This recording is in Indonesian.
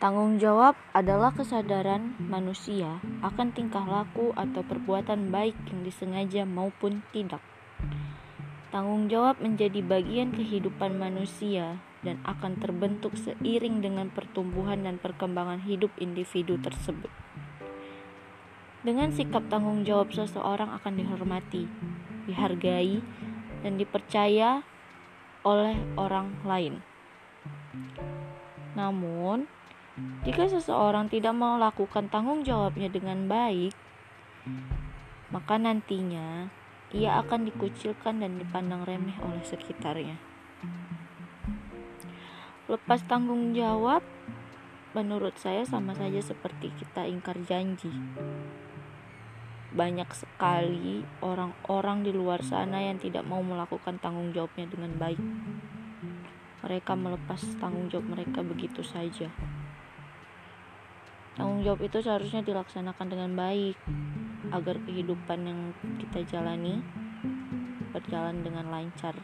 Tanggung jawab adalah kesadaran manusia akan tingkah laku atau perbuatan baik yang disengaja maupun tidak. Tanggung jawab menjadi bagian kehidupan manusia dan akan terbentuk seiring dengan pertumbuhan dan perkembangan hidup individu tersebut. Dengan sikap tanggung jawab, seseorang akan dihormati, dihargai, dan dipercaya oleh orang lain. Namun, jika seseorang tidak melakukan tanggung jawabnya dengan baik, maka nantinya ia akan dikucilkan dan dipandang remeh oleh sekitarnya. Lepas tanggung jawab, menurut saya sama saja seperti kita ingkar janji. Banyak sekali orang-orang di luar sana yang tidak mau melakukan tanggung jawabnya dengan baik. Mereka melepas tanggung jawab mereka begitu saja. Tanggung jawab itu seharusnya dilaksanakan dengan baik agar kehidupan yang kita jalani berjalan dengan lancar.